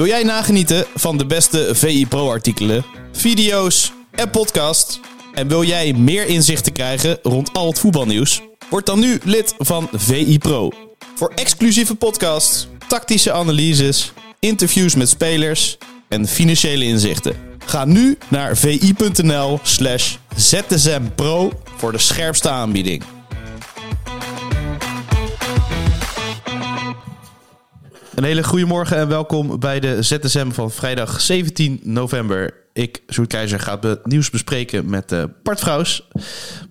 Wil jij nagenieten van de beste VI Pro-artikelen, video's en podcasts? En wil jij meer inzichten krijgen rond al het voetbalnieuws? Word dan nu lid van VI Pro. Voor exclusieve podcasts, tactische analyses, interviews met spelers en financiële inzichten. Ga nu naar vi.nl slash zsmpro voor de scherpste aanbieding. Een hele goede morgen en welkom bij de ZSM van vrijdag 17 november. Ik, Sjoerd Keizer, ga het nieuws bespreken met uh, Bart Vrouws.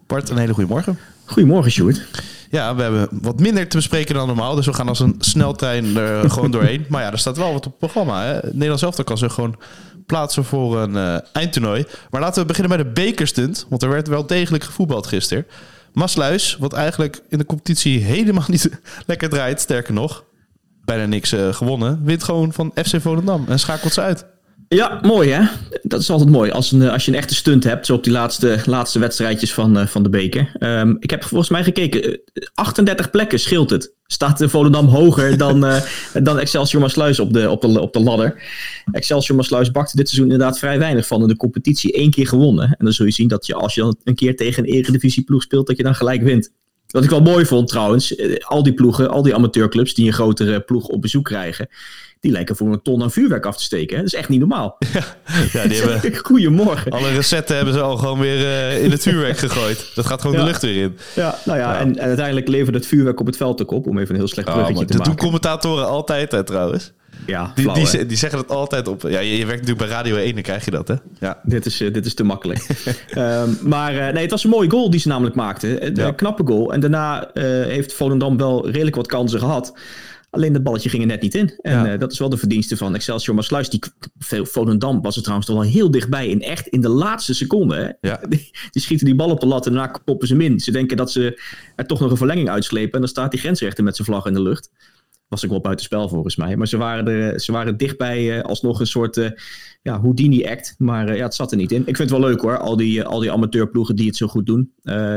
Bart, een hele goede morgen. Goedemorgen, Sjoerd. Ja, we hebben wat minder te bespreken dan normaal. Dus we gaan als een sneltrein er gewoon doorheen. Maar ja, er staat wel wat op het programma. Hè? Nederlands elftal kan zich gewoon plaatsen voor een uh, eindtoernooi. Maar laten we beginnen bij de bekerstunt. Want er werd wel degelijk gevoetbald gisteren. Masluis, wat eigenlijk in de competitie helemaal niet lekker draait. Sterker nog, bijna niks uh, gewonnen. Wint gewoon van FC Volendam en schakelt ze uit. Ja, mooi hè. Dat is altijd mooi als, een, als je een echte stunt hebt, zo op die laatste, laatste wedstrijdjes van, uh, van de beker. Um, ik heb volgens mij gekeken, 38 plekken scheelt het. Staat de Volendam hoger dan, uh, dan Excelsior Maasluis op de, op, de, op de ladder. Excelsior Maasluis bakte dit seizoen inderdaad vrij weinig van in de competitie. één keer gewonnen. En dan zul je zien dat je als je dan een keer tegen een eredivisieploeg speelt, dat je dan gelijk wint. Wat ik wel mooi vond trouwens, al die ploegen, al die amateurclubs die een grotere ploeg op bezoek krijgen, die lijken voor een ton aan vuurwerk af te steken. Hè? Dat is echt niet normaal. Ja, ja die hebben... Goedemorgen. Alle recepten hebben ze al gewoon weer uh, in het vuurwerk gegooid. Dat gaat gewoon ja. de lucht weer in. Ja, nou ja, ja. En, en, uiteindelijk levert het vuurwerk op het veld ook op, om even een heel slecht bruggetje oh, te dat maken. Dat doen commentatoren altijd hè, trouwens. Ja, die, die, die, zeggen dat altijd op. Ja, je, je, werkt natuurlijk bij Radio 1, dan krijg je dat, hè? Ja, dit is, uh, dit is te makkelijk. um, maar uh, nee, het was een mooie goal die ze namelijk maakten. Een ja. knappe goal. En daarna uh, heeft Volendam wel redelijk wat kansen gehad. Alleen dat balletje ging er net niet in. En ja. dat is wel de verdienste van Excelsior Maasluis. Die Volendam was er trouwens toch wel heel dichtbij. In echt in de laatste seconde. Hè? Ja. Die, die, schieten die bal op de lat en daarna poppen ze hem in. Ze denken dat ze er toch nog een verlenging uitslepen. En dan staat die grensrechter met zijn vlag in de lucht. Was ik wel buiten spel volgens mij. Maar ze waren, er, ze waren dichtbij uh, alsnog een soort uh, ja, Houdini-act. Maar ja, het zat er niet in. Ik vind het wel leuk hoor. Al die, al die amateurploegen die het zo goed doen.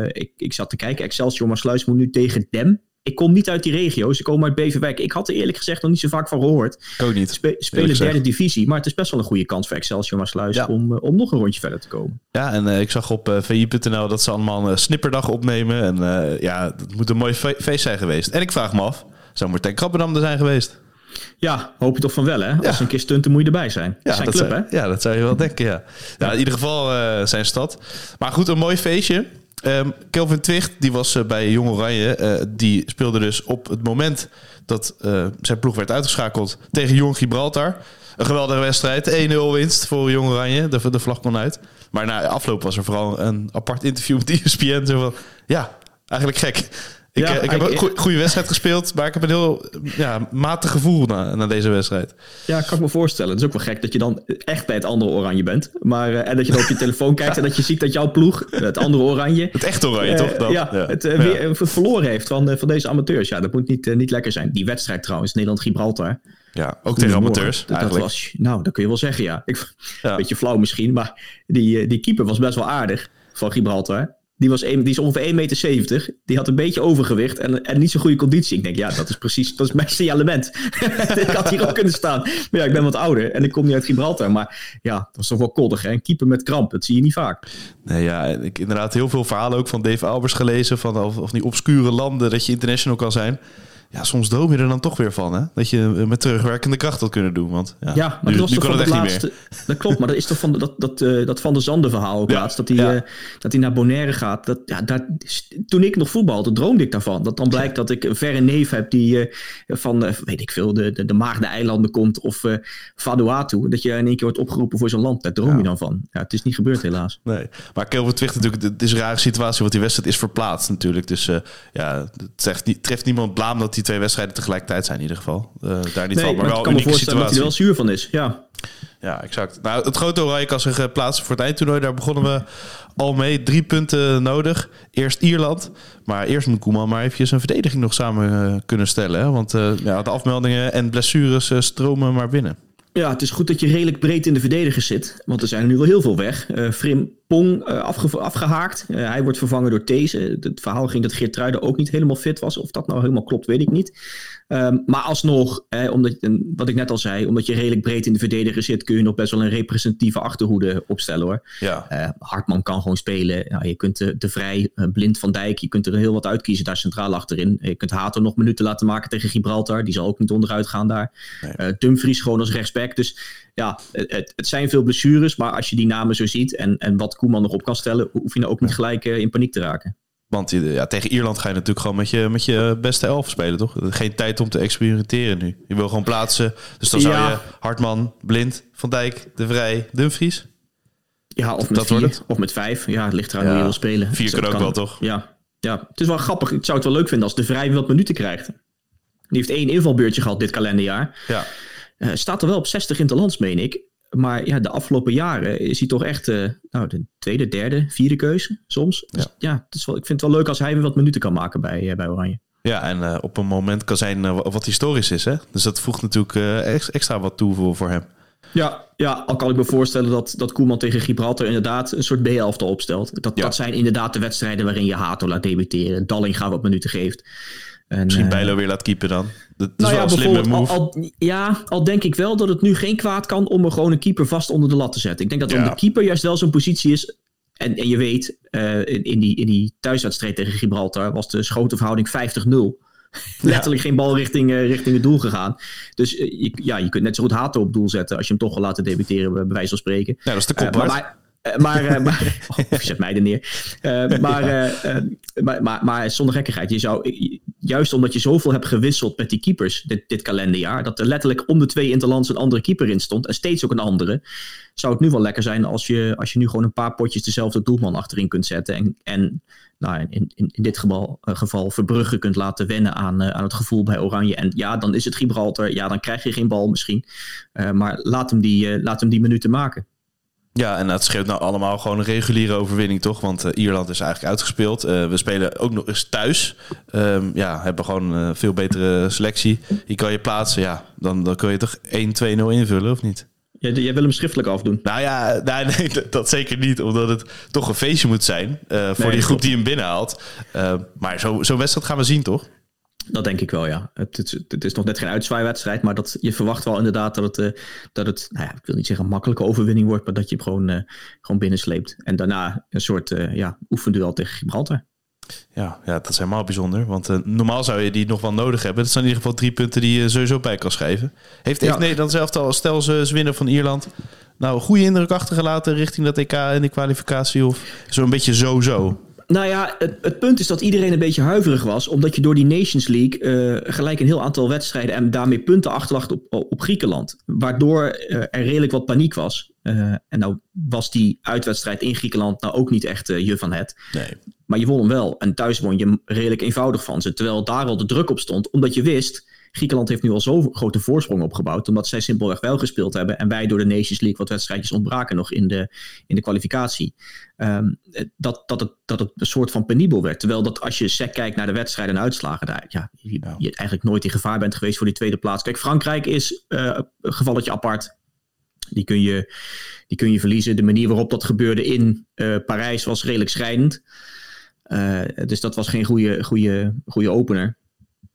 ik, ik zat te kijken. Excelsior Maasluis moet nu tegen Dem ik kom niet uit die regio. Ze komen uit Beverwijk. Ik had er eerlijk gezegd nog niet zo vaak van gehoord. Ook niet. Spe spelen derde divisie. Maar het is best wel een goede kans voor Excelsior Maasluis ja. om, om nog een rondje verder te komen. Ja, en ik zag op vi.nl dat ze allemaal een snipperdag opnemen. En ja, het moet een mooi fe feest zijn geweest. En ik vraag me af, zou Martijn Krabbendam er zijn geweest? Ja, hoop je toch van wel, hè? Als ja. een keer stunten moet je erbij zijn. Ja, zijn dat club, zou, hè? ja, dat zou je wel denken, ja. ja. in ieder geval zijn stad. Maar goed, een mooi feestje. Um, Kelvin Twicht, die was uh, bij Jong Oranje. Uh, die speelde dus op het moment dat uh, zijn ploeg werd uitgeschakeld tegen Jong Gibraltar. Een geweldige wedstrijd. 1-0 winst voor Jong Oranje. De, de vlag kon uit. Maar na afloop was er vooral een apart interview met ESPN. Zo van, ja, eigenlijk gek. Ik, ja, ik heb een goede, wedstrijd gespeeld, maar ik heb een heel ja, matig gevoel na, na, deze wedstrijd. Ja, kan ik me voorstellen. Het is ook wel gek dat je dan echt bij het andere oranje bent. Maar, uh, en dat je dan op je telefoon kijkt en dat je ziet dat jouw ploeg, het andere oranje... Het echte oranje, uh, toch? Dan? Ja, ja. Het, uh, weer, verloren heeft van, van deze amateurs. Ja, dat moet niet, niet lekker zijn. Die wedstrijd trouwens, Nederland-Gibraltar. Ja, ook tegen amateurs dat, dat was, Nou, dat kun je wel zeggen, ja. Ik, ja. Beetje flauw misschien, maar die, die keeper was best wel aardig van Gibraltar. Die, was een, die is ongeveer 1,70 meter. Die had een beetje overgewicht en, en niet zo'n goede conditie. Ik denk, ja, dat is precies dat is mijn signalement. ik had hier ook kunnen staan. Maar ja, ik ben wat ouder en ik kom niet uit Gibraltar. Maar ja, dat was toch wel koddig. Een keeper met kramp, dat zie je niet vaak. Nee, ja, ik inderdaad heel veel verhalen ook van Dave Albers gelezen. Van of, of die obscure landen dat je international kan zijn. Ja, soms droom je er dan toch weer van, hè? Dat je met terugwerkende kracht had kunnen doen. Want ja, ja maar nu, dat, nu kan het echt laatste, niet meer. Dat klopt, maar dat is toch van dat, dat, uh, dat Van der Zanden verhaal ook ja, laatst. Dat hij, ja. uh, dat hij naar Bonaire gaat. Dat, ja, daar, toen ik nog voetbalde, droomde ik daarvan. Dat dan blijkt dat ik een verre neef heb die uh, van, weet ik veel, de, de, de Maagde-eilanden komt. Of Vanuatu. Dat je in één keer wordt opgeroepen voor zo'n land. Daar droom je dan van. Ja, het is niet gebeurd helaas. Nee, maar Kelvin Twicht natuurlijk, het is een rare situatie. Want die wedstrijd is verplaatst natuurlijk. Dus ja, het treft, niet, treft niemand blaam dat die twee wedstrijden tegelijk tijd zijn in ieder geval. Uh, daar niet nee, van, maar wel een voorstellen situatie. dat hij er wel zuur van is. Ja, ja exact. Nou, het grote oranje kan zich plaatsen voor het eindtoernooi. Daar begonnen we al mee. Drie punten nodig. Eerst Ierland. Maar eerst moet Koeman maar eventjes een verdediging nog samen uh, kunnen stellen. Hè? Want uh, ja, de afmeldingen en blessures uh, stromen maar binnen. Ja, het is goed dat je redelijk breed in de verdedigers zit. Want er zijn er nu wel heel veel weg. Uh, Frim, Pong afge afgehaakt. Uh, hij wordt vervangen door These. Het verhaal ging dat Geertruiden ook niet helemaal fit was. Of dat nou helemaal klopt, weet ik niet. Um, maar alsnog, eh, omdat, wat ik net al zei, omdat je redelijk breed in de verdediger zit, kun je nog best wel een representatieve achterhoede opstellen hoor. Ja. Uh, Hartman kan gewoon spelen. Ja, je kunt de, de vrij uh, blind van Dijk, je kunt er heel wat uitkiezen daar centraal achterin. Je kunt Hato nog minuten laten maken tegen Gibraltar. Die zal ook niet onderuit gaan daar. Nee. Dumfries gewoon als rechtsback. Dus ja, het, het, zijn veel blessures. Maar als je die namen zo ziet en, en wat Koeman nog op kan stellen, hoef je nou ook niet gelijk in paniek te raken. Want ja, tegen Ierland ga je natuurlijk gewoon met je, met je beste elf spelen, toch? Geen tijd om te experimenteren nu. Je wil gewoon plaatsen. Dus dan zou Ja. je Hartman, Blind, Van Dijk, De Vrij, Dumfries. Ja, of met Dat wordt vier, het. of met vijf. Ja, het ligt eraan hoe Ja, je wil spelen. vier Dus kan ook wel, toch? Ja. ja, het is wel grappig. Ik zou het wel leuk vinden als de Vrij wat minuten krijgt. Die heeft één invalbeurtje gehad dit kalenderjaar. Ja. Eh, staat er wel op 60 in de lands, meen ik. Maar ja, de afgelopen jaren is hij toch echt eh, nou, de tweede, derde, vierde keuze soms. Dus ja, het is wel, ik vind het wel leuk als hij weer wat minuten kan maken bij, eh, bij Oranje. Ja, en eh, op een moment kan zijn wat historisch is, hè? Dus dat voegt natuurlijk ex- extra wat toe voor, voor hem. Ja, ja, al kan ik me voorstellen dat, dat Koeman tegen Gibraltar inderdaad een soort B-elftal opstelt. Dat, Ja. dat zijn inderdaad de wedstrijden waarin je Hato laat debuteren. Dallinga wat minuten geeft. En, Misschien eh, Bijlo weer laat keepen dan. Dat is nou wel ja, een slimme move. al, al, ja, al denk ik wel dat het nu geen kwaad kan om er gewoon een keeper vast onder de lat te zetten. Ik denk dat Ja. de keeper juist wel zo'n positie is. En, en je weet, eh, in, in, die, in die thuiswedstrijd tegen Gibraltar was de schotenverhouding 50-0. Letterlijk geen bal richting, eh, richting het doel gegaan. Dus je, ja, je kunt net zo goed Hato op doel zetten als je hem toch wil laten debuteren, bij wijze van spreken. Ja, dat is de kop, maar, Bart. maar, eh, maar, eh, maar oh, zet mij er neer. Eh, maar, maar, maar, maar zonder gekkigheid, je zou, juist omdat je zoveel hebt gewisseld met die keepers dit, dit kalenderjaar, dat er letterlijk om de twee interlands een andere keeper in stond en steeds ook een andere, zou het nu wel lekker zijn als je, als je nu gewoon een paar potjes dezelfde doelman achterin kunt zetten en, en nou, in, in, in dit geval, geval Verbrugge kunt laten wennen aan, aan het gevoel bij Oranje. En ja, dan is het Gibraltar, ja, dan krijg je geen bal misschien, maar laat hem, die, laat hem die minuten maken. Ja, en dat scheelt nou allemaal gewoon een reguliere overwinning, toch? Want eh, Ierland is eigenlijk uitgespeeld. Eh, we spelen ook nog eens thuis. Ehm, ja, hebben gewoon een veel betere selectie. Hier kan je plaatsen, ja. Dan, dan kun je toch 1-2-0 invullen, of niet? Jij, jij wil hem schriftelijk afdoen. Nou ja, nee, nee, dat- dat zeker niet. Omdat het toch een feestje moet zijn eh, voor Nee, die groep die hem binnenhaalt. Eh, maar zo- zo'n wedstrijd gaan we zien, toch? Dat denk ik wel, ja. Het, het, het is nog net geen uitzwaaiwedstrijd, maar dat, je verwacht wel inderdaad dat het, eh, dat het nou ja, ik wil niet zeggen een makkelijke overwinning wordt, maar dat je hem gewoon, eh, gewoon binnensleept. En daarna een soort eh ja, oefenduel tegen Gibraltar. Ja, ja, dat is helemaal bijzonder. Want normaal zou je die nog wel nodig hebben. Dat zijn in ieder geval drie punten die je sowieso bij kan schrijven. Heeft, heeft Ja. Nederland zelf al, stel ze ze winnen van Ierland... nou, een goede indruk achtergelaten richting dat EK en de kwalificatie? Of zo'n beetje zo-zo? Nou ja, het, het punt is dat iedereen een beetje huiverig was, omdat je door die Nations League eh, gelijk een heel aantal wedstrijden en daarmee punten achterlacht op, op Griekenland. Waardoor eh, er redelijk wat paniek was. Eh, en nou was die uitwedstrijd in Griekenland nou ook niet echt je van het. Nee. Maar je won hem wel. En thuis won je hem redelijk eenvoudig van ze. Terwijl daar al de druk op stond. Omdat je wist, Griekenland heeft nu al zo'n grote voorsprong opgebouwd. Omdat zij simpelweg wel gespeeld hebben. En wij door de Nations League wat wedstrijdjes ontbraken nog in de, in de kwalificatie. Ehm, dat, dat, het, dat het een soort van penibel werd. Terwijl dat als je sec kijkt naar de wedstrijden en uitslagen. Daar, ja, je, je eigenlijk nooit in gevaar bent geweest voor die tweede plaats. Kijk, Frankrijk is eh, een gevalletje apart. Die kun, je, die kun je verliezen. De manier waarop dat gebeurde in eh, Parijs was redelijk schrijnend. Eh, dus dat was geen goede, goede, goede opener.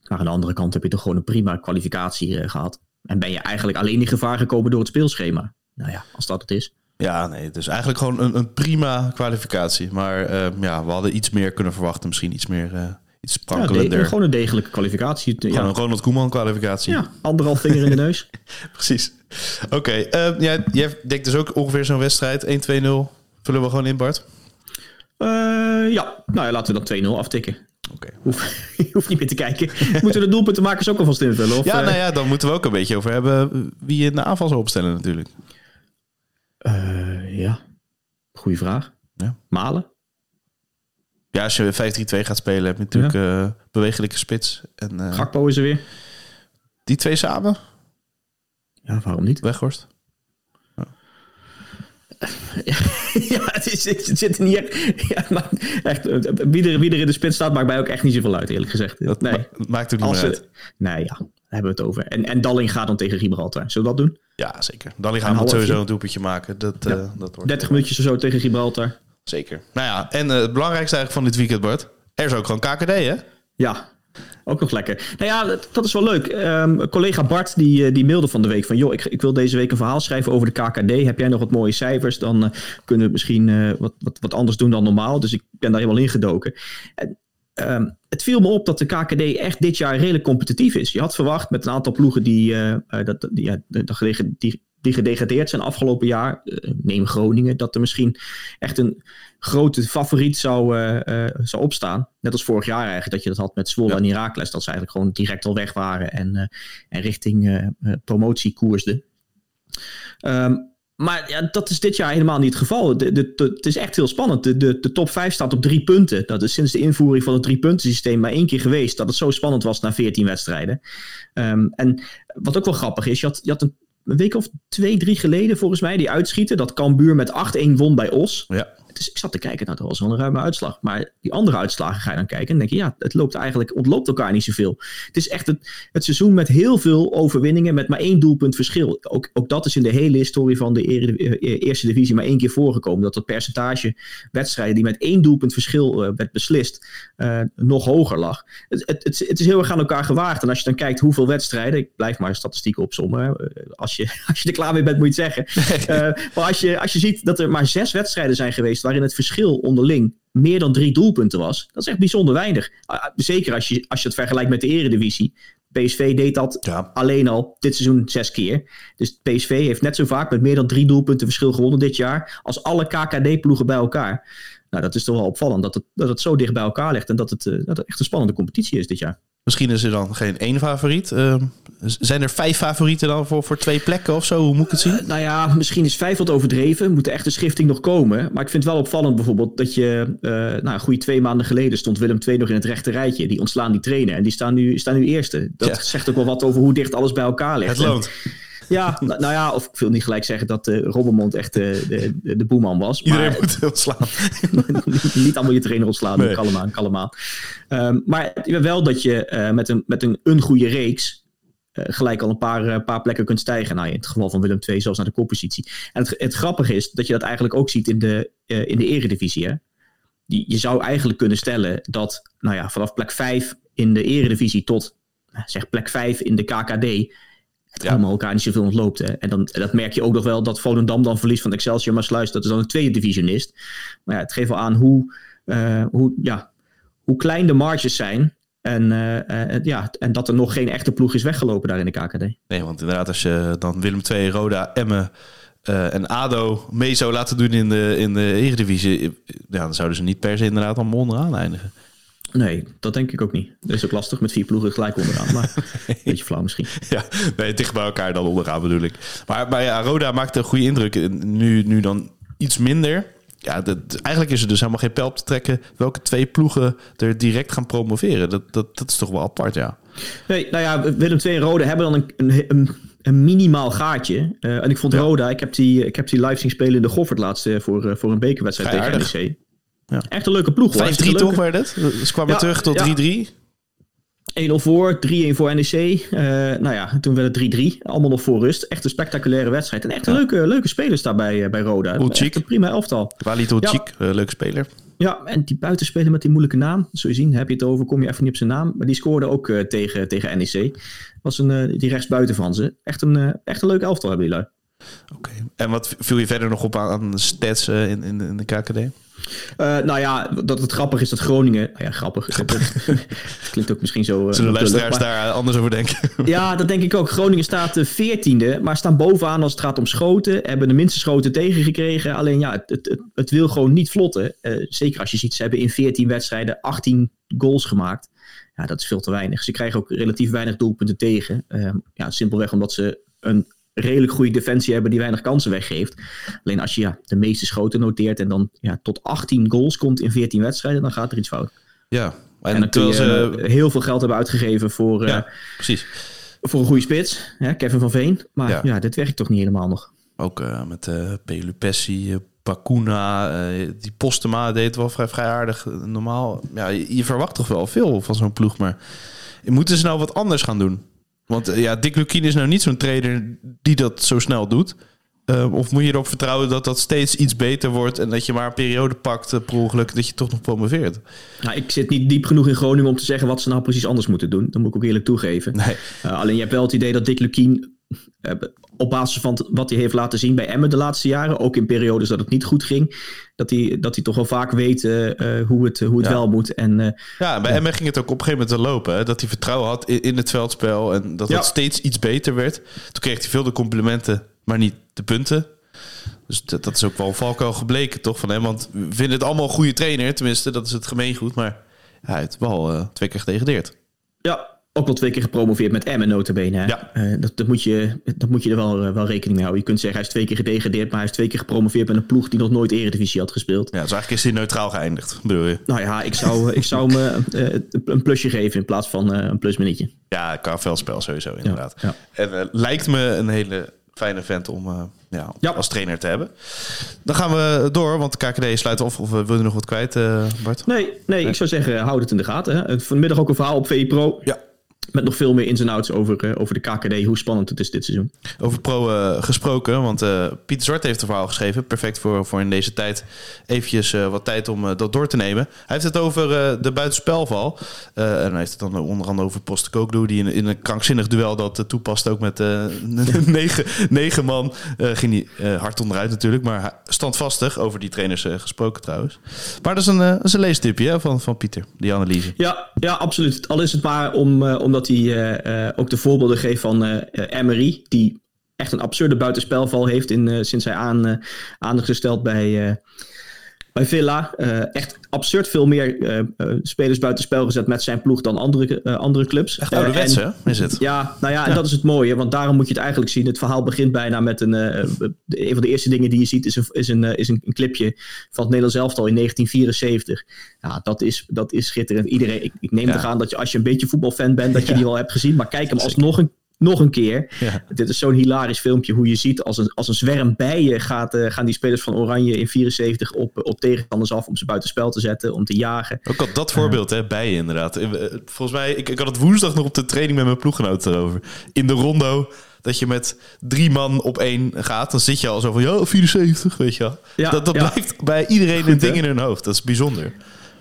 Maar aan de andere kant heb je toch gewoon een prima kwalificatie eh, gehad. En ben je eigenlijk alleen in gevaar gekomen door het speelschema. Nou ja, als dat het is. Ja, nee. Dus eigenlijk gewoon een, een prima kwalificatie. Maar eh, ja, we hadden iets meer kunnen verwachten. Misschien iets meer... eh, iets Ja, sprankelender. de- gewoon een degelijke kwalificatie. Gewoon Ja, een Ronald Koeman kwalificatie. ja, anderhalf vinger in de neus. Precies. Oké, eh, jij, jij denkt dus ook ongeveer zo'n wedstrijd. 1-2-0. Vullen we gewoon in, Bart? Ja, nou ja, laten we dan 2-0 aftikken. Oké. Je hoeft niet meer te kijken. Moeten we de doelpuntenmakers ook alvast invullen? Of, Ja, eh, nou ja, dan moeten we ook een beetje over hebben wie je in de aanval zou opstellen natuurlijk. eh, ja, goede vraag. Ja. Malen? Ja, als je 5-3-2 gaat spelen, heb je natuurlijk eh, bewegelijke spits. En eh, Gakpo is er weer. die twee samen, Ja, waarom niet? Weghorst. ja, het, is, het zit er niet echt. Ja, maar echt eh, wie, er, wie er in de spits staat, maakt mij ook echt niet zoveel uit, eerlijk gezegd. Dat nee. ma- maakt ook niet Als meer uit. het, nee, ja, daar hebben we het over. En, en Dalling gaat dan tegen Gibraltar. Zullen we dat doen? Ja, zeker. Een we halfje. sowieso een doelpuntje maken. Dat, Ja. eh, dat wordt, 30 minuutjes of zo tegen Gibraltar. Zeker. Nou ja, en het belangrijkste eigenlijk van dit weekend, Bart. Er is ook gewoon KKD, hè? Ja, ook nog lekker. Nou ja, dat, is wel leuk. Um, collega Bart die, die mailde van de week van... joh, ik, ik wil deze week een verhaal schrijven over de KKD. Heb jij nog wat mooie cijfers? Dan uh, kunnen we misschien uh, wat, wat, wat anders doen dan normaal. Dus ik ben daar helemaal ingedoken. En, um, het viel me op dat de KKD echt dit jaar redelijk competitief is. Je had verwacht met een aantal ploegen die, uh, dat, die, ja, die, die, gedegradeerd zijn afgelopen jaar, uh, neem Groningen, dat er misschien echt een grote favoriet zou, uh, uh, zou opstaan. Net als vorig jaar eigenlijk, dat je dat had met Zwolle ja. en Heracles, dat ze eigenlijk gewoon direct al weg waren en, en richting promotie koersden. Um, maar ja, dat is dit jaar helemaal niet het geval. De, de, de, het is echt heel spannend. De, de, de top 5 staat op drie punten. Dat is sinds de invoering van het drie punten systeem maar één keer geweest. Dat het zo spannend was na 14 wedstrijden. Um, en wat ook wel grappig is, je had, je had een een week of twee, drie geleden volgens mij, die uitschieten. Dat Cambuur met 8-1 won bij Os. Ja. Dus ik zat te kijken, nou dat was wel een ruime uitslag. Maar die andere uitslagen ga je dan kijken en denk je, ja, het loopt eigenlijk, ontloopt elkaar niet zoveel. Het is echt het, het seizoen met heel veel overwinningen, met maar één doelpunt verschil. Ook, ook dat is in de hele historie van de eerste divisie maar één keer voorgekomen. Dat het percentage wedstrijden die met één doelpunt verschil uh, werd beslist, uh, nog hoger lag. Het, het, het, is heel erg aan elkaar gewaagd. En als je dan kijkt hoeveel wedstrijden, ik blijf maar statistieken opzommen. Als je, als je er klaar mee bent, moet je het zeggen. uh, maar als je, als je ziet dat er maar zes wedstrijden zijn geweest waarin het verschil onderling meer dan drie doelpunten was. Dat is echt bijzonder weinig. Zeker als je, als je het vergelijkt met de eredivisie. PSV deed dat ja. alleen al dit seizoen zes keer. Dus PSV heeft net zo vaak met meer dan drie doelpunten verschil gewonnen dit jaar. als alle KKD-ploegen bij elkaar. Nou, dat is toch wel opvallend dat het, dat het zo dicht bij elkaar ligt. En dat het, uh, dat het echt een spannende competitie is dit jaar. Misschien is er dan geen één favoriet. Uh, zijn er vijf favorieten dan voor, voor twee plekken of zo? Hoe moet ik het zien? Uh, nou ja, misschien is vijf wat overdreven. Moet er echt een schifting nog komen. Maar ik vind het wel opvallend bijvoorbeeld dat je... Uh, nou, een goede twee maanden geleden stond Willem II nog in het rechte rijtje. Die ontslaan die trainer. En die staan nu, staan nu eerste. Dat ja. zegt ook wel wat over hoe dicht alles bij elkaar ligt. Het loont. Ja, nou, nou, ja, of ik wil niet gelijk zeggen dat uh, Robbermond echt de, de, de boeman was. Iedereen maar, moet ontslaan. niet allemaal je trainer ontslaan, nee. kalm aan, kalm aan. Um, maar wel dat je uh, met, een, met een, een goede reeks gelijk al een paar, paar plekken kunt stijgen. Nou, in het geval van Willem II zelfs naar de koppositie. En het, het grappige is dat je dat eigenlijk ook ziet in de, in de eredivisie. Hè? Die, je zou eigenlijk kunnen stellen dat nou ja, vanaf plek 5 in de eredivisie tot zeg plek 5 in de KKD ja. allemaal elkaar niet zoveel ontloopt. Hè. En dan, dat merk je ook nog wel dat Volendam dan verliest van Excelsior. Maar Sluis, dat is dan een tweede divisionist. Maar ja, het geeft wel aan hoe, uh, hoe, ja, hoe klein de marges zijn. En, uh, uh, ja, en dat er nog geen echte ploeg is weggelopen daar in de KKD. Nee, want inderdaad, als je dan Willem II, Roda, Emmen en ADO mee zou laten doen in de, in de Eredivisie... Ja, dan zouden ze niet per se inderdaad allemaal onderaan eindigen. Nee, dat denk ik ook niet. Dat is ook lastig met vier ploegen gelijk onderaan. Maar een beetje flauw misschien. Ja, nee, dicht bij elkaar dan onderaan bedoel ik. Maar, maar ja, Roda maakte een goede indruk. Nu, nu dan iets minder. Ja, dat, eigenlijk is er dus helemaal geen pijl op te trekken... welke twee ploegen er direct gaan promoveren. Dat, dat, dat is toch wel apart, ja. Nee, nou ja, Willem II en Roda hebben dan een, een, een minimaal gaatje. Uh, en ik vond ja. Roda, ik heb, die, ik heb die live zien spelen in de Goffert laatste... voor, uh, voor een bekerwedstrijd tegen NEC. Ja. Echt een leuke ploeg. 5-3 toch werd het? Dus kwamen ja, terug tot 3-3. 1-0 voor, 3-1 voor NEC. Uh, nou ja, toen werd het 3-3. Allemaal nog voor rust. Echt een spectaculaire wedstrijd. En echt ja. leuke, leuke spelers daarbij uh, bij Roda. Echt een prima elftal. Walid Ulcik, ja. uh, leuke speler. Ja, en die buitenspeler met die moeilijke naam. Zul je zien, heb je het over, kom je even niet op zijn naam. Maar die scoorde ook uh, tegen, tegen NEC. Was een, uh, die rechtsbuiten van ze. Echt een, uh, echt een leuk elftal hebben die lui. Oké. Okay. En wat viel je verder nog op aan, aan stats in, in, in de KKD? Uh, nou ja, dat het grappig is dat Groningen. Nou ja, grappig. dat klinkt ook misschien zo. Uh, Zullen de luisteraars maar, daar anders over denken? ja, dat denk ik ook. Groningen staat de veertiende, maar staan bovenaan als het gaat om schoten. Hebben de minste schoten tegengekregen. Alleen ja, het, het, het wil gewoon niet vlotten. Uh, zeker als je ziet, ze hebben in 14 wedstrijden 18 goals gemaakt. Ja, dat is veel te weinig. Ze krijgen ook relatief weinig doelpunten tegen. ja, simpelweg omdat ze een redelijk goede defensie hebben die weinig kansen weggeeft. Alleen als je ja, de meeste schoten noteert en dan ja, tot 18 goals komt in 14 wedstrijden, dan gaat er iets fout. Ja, en, en dan kun je ze... heel veel geld hebben uitgegeven voor, ja, uh, precies. voor een goede spits, hè, Kevin van Veen. Maar ja. ja dit werkt toch niet helemaal nog. Ook uh, met uh, Pelupessi, Bakuna, die Postema deed wel vrij, vrij aardig. Normaal, ja, je, je verwacht toch wel veel van zo'n ploeg, maar moeten ze nou wat anders gaan doen? Want ja, Dick Lukien is nou niet zo'n trainer die dat zo snel doet. Uh, of moet je erop vertrouwen dat dat steeds iets beter wordt en dat je maar een periode pakt uh, per ongeluk dat je toch nog promoveert? Nou, ik zit niet diep genoeg in Groningen om te zeggen wat ze nou precies anders moeten doen. Dat moet ik ook eerlijk toegeven. Nee. Uh, alleen je hebt wel het idee dat Dick Lukien op basis van wat hij heeft laten zien bij Emmen de laatste jaren, ook in periodes dat het niet goed ging, dat hij, dat hij toch wel vaak weet hoe het, hoe het Ja. wel moet. En, Ja, bij Emmen ging het ook op een gegeven moment te lopen. Hè? Dat hij vertrouwen had in, in het veldspel en dat Ja. het steeds iets beter werd. Toen kreeg hij veel de complimenten, maar niet de punten. Dus dat, dat is ook wel valkuil gebleken, toch, van hem. Want we vinden het allemaal een goede trainer, tenminste, dat is het gemeengoed. Maar ja, hij heeft wel eh, twee keer gedegradeerd. ja, ook wel twee keer gepromoveerd met Emmen notabene. Hè? Ja. Eh, dat, dat, moet je, dat moet je er wel, eh, wel rekening mee houden. Je kunt zeggen hij is twee keer gedegradeerd, maar hij is twee keer gepromoveerd met een ploeg die nog nooit Eredivisie had gespeeld. Ja, dus eigenlijk is hij neutraal geëindigd, bedoel je? Nou ja, ik zou, ik zou hem eh, een plusje geven in plaats van een plusminuutje. Ja, veldspel sowieso, inderdaad. ja. En lijkt me een hele fijne vent om ja, Ja. als trainer te hebben. Dan gaan we door, want de KKD sluit af. Of wil je nog wat kwijt, Bart? Nee, nee, ik zou zeggen, houd het in de gaten. Hè. Vanmiddag ook een verhaal op VE Pro. Ja. Met nog veel meer ins en outs over, eh, over de KKD, hoe spannend het is dit seizoen. Over pro eh, gesproken, want eh Pieter Zwart heeft een verhaal geschreven. Perfect voor, voor in deze tijd eventjes wat tijd om dat door te nemen. Hij heeft het over de buitenspelval. En hij heeft het dan onder andere over Postecoglou... die in, in een krankzinnig duel dat toepast ook met negen, negen man. ging hij hard onderuit natuurlijk, maar standvastig over die trainers gesproken trouwens. Maar dat is een, dat is een leestipje hè, van, van Pieter, die analyse. Ja, ja, absoluut. Al is het maar om, eh, omdat hij eh, eh, ook de voorbeelden geeft van eh Emery, die echt een absurde buitenspelval heeft in, sinds hij aan, eh, aan is gesteld bij, bij Villa. Eh, echt absurd veel meer eh, spelers buitenspel gezet met zijn ploeg dan andere, andere clubs. Echt ouderwets, hè? Is het? Ja, nou ja, en dat is het mooie, want daarom moet je het eigenlijk zien. Het verhaal begint bijna met een. een van de eerste dingen die je ziet is een, is een, is een, clipje van het Nederlands elftal in 1974. Ja, dat is, dat is schitterend. Iedereen, ik, ik neem Ja. te gaan dat je als je een beetje voetbalfan bent, dat je die wel hebt gezien. Maar kijk hem alsnog een, nog een keer. Ja. Dit is zo'n hilarisch filmpje hoe je ziet als een, als een zwerm bijen gaat, eh, gaan die spelers van Oranje in 74 op, op tegenstanders af om ze buitenspel te zetten, om te jagen. Ook al dat voorbeeld hè, bij je inderdaad. Eh, Volgens mij, ik, ik had het woensdag nog op de training met mijn ploeggenoten erover. In de rondo, dat je met drie man op één gaat. Dan zit je al zo van, ja, 74, weet je wel. Ja, dat dat ja. blijft bij iedereen Goed, een ding hè? in hun hoofd. Dat is bijzonder.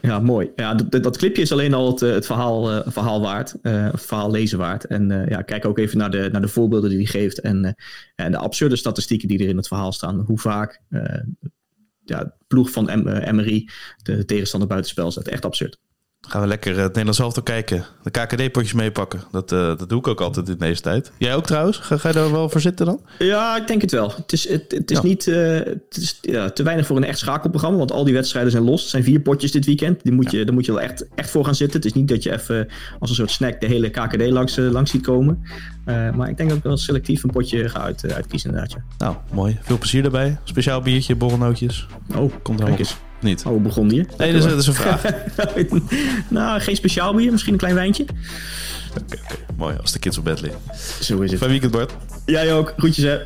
Ja, mooi. Ja, dat, dat clipje is alleen al het, eh, het verhaal, eh, verhaal waard. het verhaal lezen waard. En ja, kijk ook even naar de, naar de voorbeelden die hij geeft. En, en de absurde statistieken die er in het verhaal staan. Hoe vaak ja, ploeg van eh, Emery de tegenstander buitenspel zet. Echt absurd. Gaan we lekker eh, het Nederlands elftal kijken. De KKD-potjes meepakken. Dat, eh, dat doe ik ook altijd in deze tijd. Jij ook trouwens? Ga, ga je daar wel voor zitten dan? Ja, ik denk het wel. Het is, het, het is Ja. niet eh, het is, ja, te weinig voor een echt schakelprogramma. Want al die wedstrijden zijn los. Het zijn vier potjes dit weekend. Die moet je, Daar moet je wel echt, echt voor gaan zitten. Het is niet dat je even als een soort snack de hele KKD langs, langs ziet komen. Maar ik denk dat ik wel selectief een potje ga uit, uitkiezen inderdaad. Nou, mooi. Veel plezier daarbij. Speciaal biertje, borrelnootjes. Oh, Komt helemaal eens. Niet. Oh, we begonnen hier. Nee, dat is, dat is een vraag. nou, geen speciaal bier. Misschien een klein wijntje. Oké, oké. Mooi. Als de kids op bed liggen. Zo is het. Fijn weekend, Bart. Jij ook. Groetjes hè.